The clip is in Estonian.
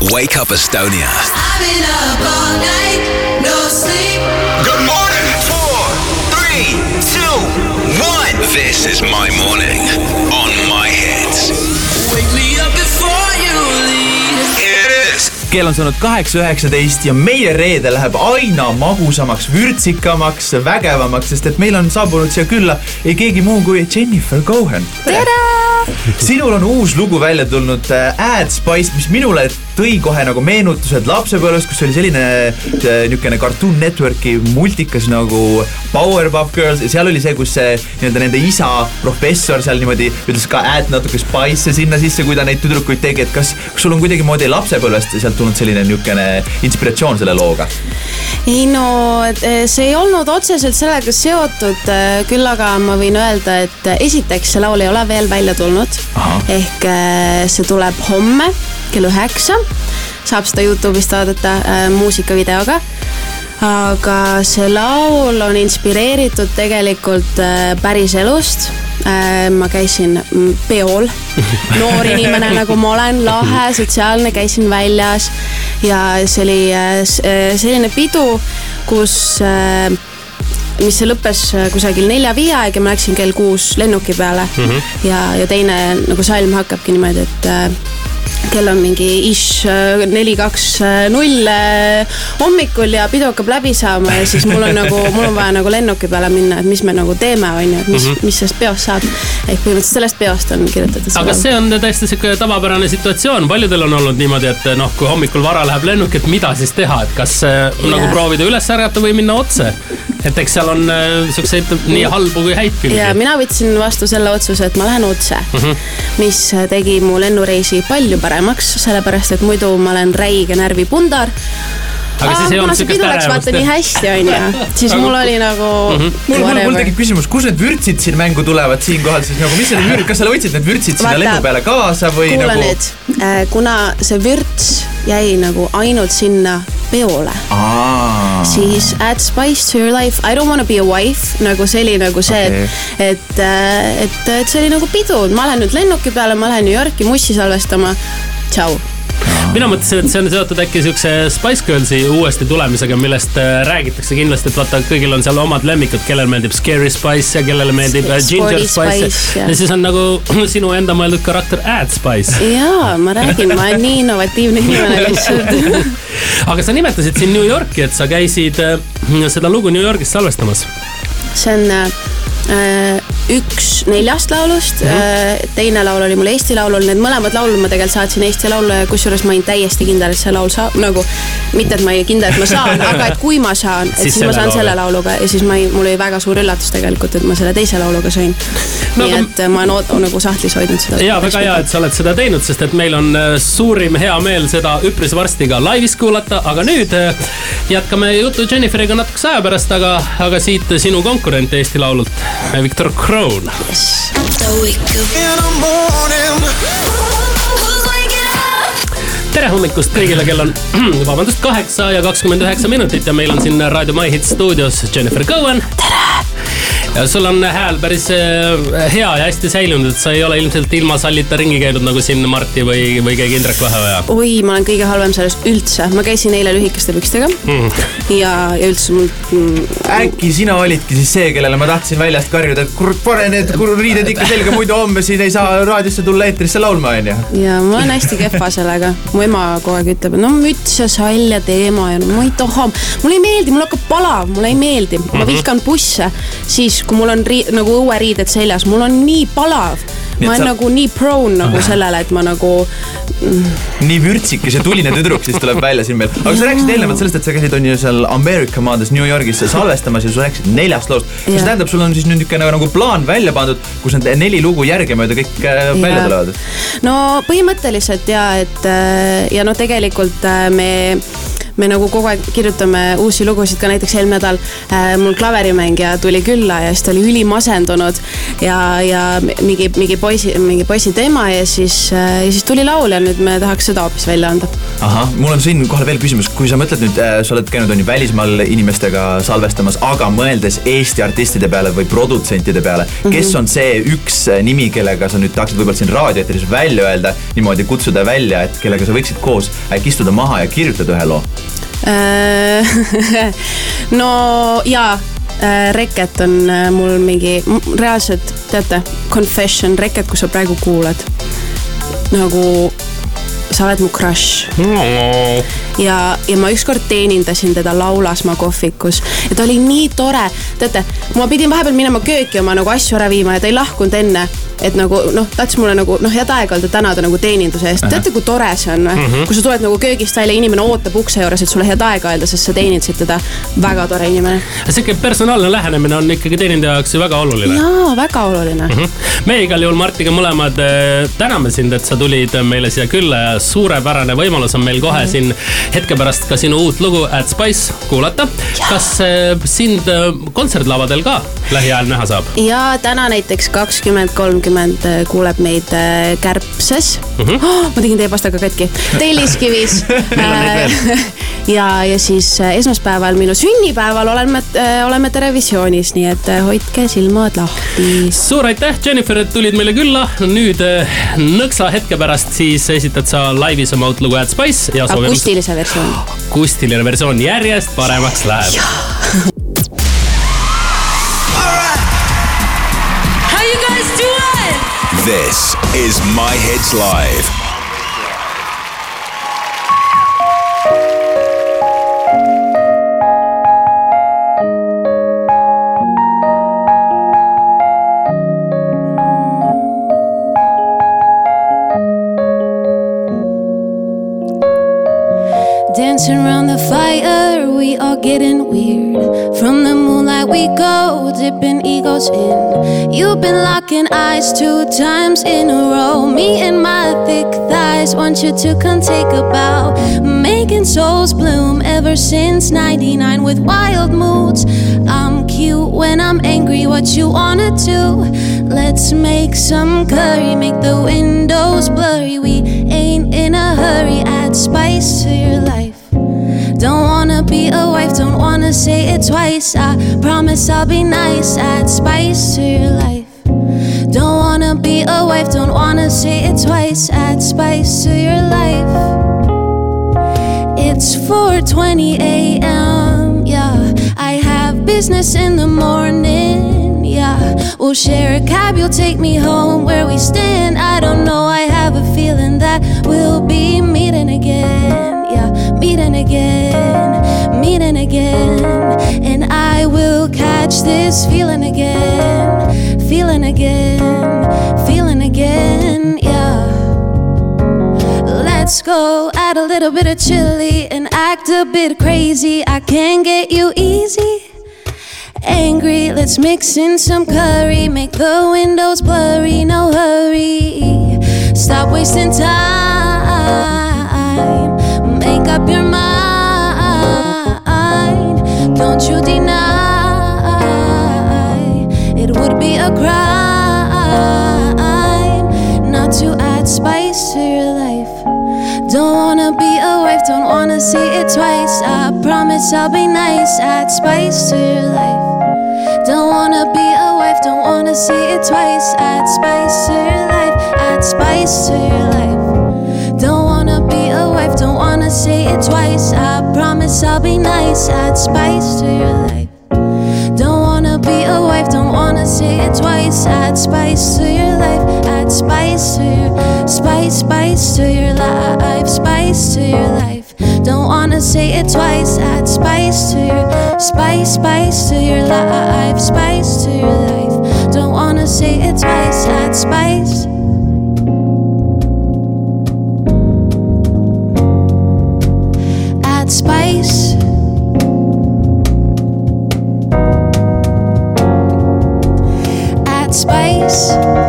Wake Up Estonia. I've been up all night, no sleep. Good morning. Four, three, two, one. This is my morning on my hits. Wake me up before you leave. It is. kell on saanud kaheksa üheksateist ja meie reede läheb aina magusamaks, vürtsikamaks, vägevamaks, sest et meil on saabunud siia külla ei keegi muu kui Jennifer Cohen. tere! Sinul on uus lugu välja tulnud äh, Ad Spice, mis minule tõi kohe nagu meenutused lapsepõlvest, kus oli selline äh, niisugune Cartoon Networki multikas nagu Powerpuff Girls ja seal oli see, kus see nii-öelda nende isa professor seal niimoodi ütles ka add natuke spice'e sinna sisse, kui ta neid tüdrukuid tegi, et kas, kas sul on kuidagimoodi lapsepõlvest sealt tulnud selline niisugune inspiratsioon selle looga? ei no eh, see ei olnud otseselt sellega seotud, küll aga ma võin öelda, et eh, esiteks see laul ei ole veel välja tulnud Ahah.. ehk eh, see tuleb homme kell üheksa, saab seda Youtube'ist vaadata äh, muusikavideoga. aga see laul on inspireeritud tegelikult äh, päriselust äh,. ma käisin mm, peol, noor inimene nagu ma olen, lahe, sotsiaalne, käisin väljas ja see oli äh, äh, selline pidu, kus äh, mis lõppes äh, kusagil nelja-viie aeg ja ma läksin kell kuus lennuki peale mm. -hmm. ja, ja teine nagu salm hakkabki niimoodi, et äh, kell on mingi ish äh, neli, kaks, null äh, hommikul ja pidu hakkab läbi saama ja siis mul on nagu, mul on vaja nagu lennuki peale minna, et mis me nagu teeme, on ju, et mis mm, -hmm. mis sellest peost saab. ehk põhimõtteliselt sellest peost on kirjutatud aga see on täiesti sihuke tavapärane situatsioon, paljudel on olnud niimoodi, et noh, kui hommikul vara läheb lennuk, et mida siis teha, et kas yeah. nagu proovida üles ärgata või minna otse. et eks seal on äh, siukseid nii halbu kui häid külgi ja. mina võtsin vastu selle otsuse, et ma lähen otse mm, -hmm. mis tegi mu lennureisi palju paremaks, sellepärast et muidu ma olen räige närvipundar. Aga siis ei olnud läks ärevust, vaata nii hästi, onju, siis mul oli nagu mm. -hmm. mul, mul, mul tekib küsimus, kus need vürtsid siin mängu tulevad siinkohal siis nagu, mis need vürtsid, kas sa võtsid need vürtsid sinna lennu peale kaasa või kuula nagu? nüüd, kuna see vürts jäi nagu ainult sinna peole, siis add spice to your life, I don't wanna be a wife, nagu see oli nagu see okay., et, et, et, et see oli nagu pidu, ma lähen nüüd lennuki peale, ma lähen New Yorki mussi salvestama. tšau. Mina mõtlesin, et see on seotud äkki siukse Spice Girlsi uuesti tulemisega, millest äh, räägitakse kindlasti, et vaata, kõigil on seal omad lemmikud, kellele meeldib Scary Spice ja kellele meeldib äh, Ginger Spice, Spice, ja. ja siis on nagu sinu enda mõeldud karakter Ad Spice. jaa, ma räägin, ma olen nii innovatiivne inimene lihtsalt. aga sa nimetasid siin New Yorki, et sa käisid äh, seda lugu New Yorgis salvestamas. see on üks neljast laulust mm, -hmm. teine laul oli mul Eesti Laulul, need mõlemad laulud ma tegelikult saatsin Eesti Laulu ja kusjuures ma olin täiesti kindel, et see laul saab nagu, mitte et ma olin kindel, et ma saan, aga et kui ma saan, et Siis siis, ma saan laulu. selle lauluga ja siis ma ei, mul oli väga suur üllatus tegelikult, et ma selle teise lauluga sain No nii aga- et äh, ma olen oot- nagu sahtlis hoidnud seda. ja väga hea, et sa oled seda teinud, sest et meil on äh, suurim hea meel seda üpris varsti ka laivis kuulata, aga nüüd äh, jätkame juttu Jenniferiga natukese aja pärast, aga, aga siit sinu konkurent Eesti Laulult, Viktor Kroon. Up? tere hommikust kõigile, kell on vabandust, kaheksa ja kakskümmend üheksa minutit ja meil on siin Raadio My Hit stuudios Jennifer Cohen. tere. Ja sul on hääl päris äh, hea ja hästi säilinud, et sa ei ole ilmselt ilma sallita ringi käinud nagu siin Marti või, või keegi Indrek Vaheoja. oi, ma olen kõige halvem selles üldse, ma käisin eile lühikeste pükstega mm. ja, ja üldse mul mm, äkki sina olidki siis see, kellele ma tahtsin väljast karjuda, et kurat, pane need kur- riided ikka selga, muidu homme siin ei saa raadiosse tulla eetrisse laulma, onju. ja ma olen hästi kehva sellega. mu ema kogu aeg ütleb, no müts ja sall ja teema ja no ma ei taha, mulle ei meeldi, mul hakkab palav, mulle ei meeldi, Mhm. ma vihkan busse, siis kui mul on rii- nagu õueriided seljas, mul on nii palav. Ma olen sa- nagu nii prone nagu sellele, et ma nagu nii vürtsikas ja tuline tüdruk siis tuleb välja siin meil. aga sa rääkisid eelnevalt sellest, et sa käisid on ju seal Ameerika maades New Yorgis salvestamas ja sa rääkisid neljast loost. kas tähendab, sul on siis nüüd niisugune nagu plaan välja pandud, kus need neli lugu järgemööda kõik äh, välja tulevad? no põhimõtteliselt ja et äh, ja no tegelikult äh, me me nagu kogu aeg kirjutame uusi lugusid, ka näiteks eelmine nädal äh, mul klaverimängija tuli külla ja siis ta oli ülimasendunud ja, ja mingi, mingi poisi, mingi poisi teema ja siis äh,, ja siis tuli laul ja nüüd me tahaks seda hoopis välja anda. ahah, mul on siinkohal veel küsimus, kui sa mõtled nüüd äh,, sa oled käinud on ju välismaal inimestega salvestamas, aga mõeldes Eesti artistide peale või produtsentide peale mm, -hmm. kes on see üks äh, nimi, kellega sa nüüd tahaksid võib-olla siin raadioeetris välja öelda, niimoodi kutsuda välja, et kellega sa võiksid koos äkki istuda maha ja kirjutada ühe loo? Äh, no jaa äh, Reket on äh, mul mingi, reaalselt teate, confession, Reket, kui sa praegu kuulad. nagu sa oled mu crush no.. ja, ja ma ükskord teenindasin teda Laulasmaa kohvikus ja ta oli nii tore. teate, ma pidin vahepeal minema kööki oma nagu asju ära viima ja ta ei lahkunud enne et nagu noh, tahtis mulle nagu noh, head aeg-ajalt tänada nagu teeninduse eest. teate, kui tore see on või mm -hmm.? kui sa tuled nagu köögist välja, inimene ootab ukse juures, et sulle head aega öelda, sest sa teenindasid teda. väga tore inimene. sihuke personaalne lähenemine on ikkagi teenindaja jaoks ju väga oluline. jaa, väga oluline mm. -hmm. me igal juhul Martiga mõlemad eh, täname sind, et sa tulid meile siia külla ja suurepärane võimalus on meil kohe mm -hmm. siin hetke pärast ka sinu uut lugu At Spice kuulata. kas eh, sind eh, kontsertlavadel ka lähiajal näha saab? ja täna näiteks kakskümmend kolm kolmkümmend äh, kuuleb meid äh, Kärbses mm. -hmm. Oh, ma tegin teie pastaga katki. Telliskivis ja, ja siis äh, esmaspäeval, minu sünnipäeval oleme, oleme Terevisioonis, nii et hoidke silmad lahti. suur aitäh, Jennifer, et tulid meile külla. nüüd nõksa hetke pärast siis esitad sa laivis oma uut lugu Ad Spice ja soovime. akustilise versiooni. akustiline versioon järjest paremaks läheb. This is My Hits Live. Around the fire, we all getting weird. From the moonlight we go, dipping egos in. You've been locking eyes two times in a row. Me and my thick thighs want you to come take a bow. Making souls bloom ever since 99 with wild moods. I'm cute when I'm angry, what you wanna do? Let's make some curry, make the windows blurry. We ain't in a hurry, add spice to your life. Don't wanna say it twice. I promise I'll be nice, add spice to your life. Don't wanna be a wife, don't wanna say it twice. Add spice to your life. It's 4:20 a.m. Yeah, I have business in the morning. Yeah, we'll share a cab, you'll take me home where we stand. I don't know, I have a feeling that we'll be meeting again Yeah, meeting again, this feeling again, feeling again, feeling again, yeah. Let's go add a little bit of chili and act a bit crazy. I can get you easy. Angry, let's mix in some curry, make the windows blurry, no hurry. Stop wasting time make up your mind. Don't you deny it would be a crime not to add spice to your life. Don't wanna be a wife, don't wanna see it twice. I promise I'll be nice, add spice to your life. Don't wanna be a wife, don't wanna see it twice. Add spice to your life, add spice to your life. Don't wanna be a wife, don't wanna say it twice. I promise I'll be nice, add spice to your life. Be a wife, don't wanna say it twice. Add spice to your life, add spice to your spice, spice to your life, spice to your life. Don't wanna say it twice. Add spice to your spice, spice to your life, spice to your life. Don't wanna say it twice. Add spice. Add spice. Add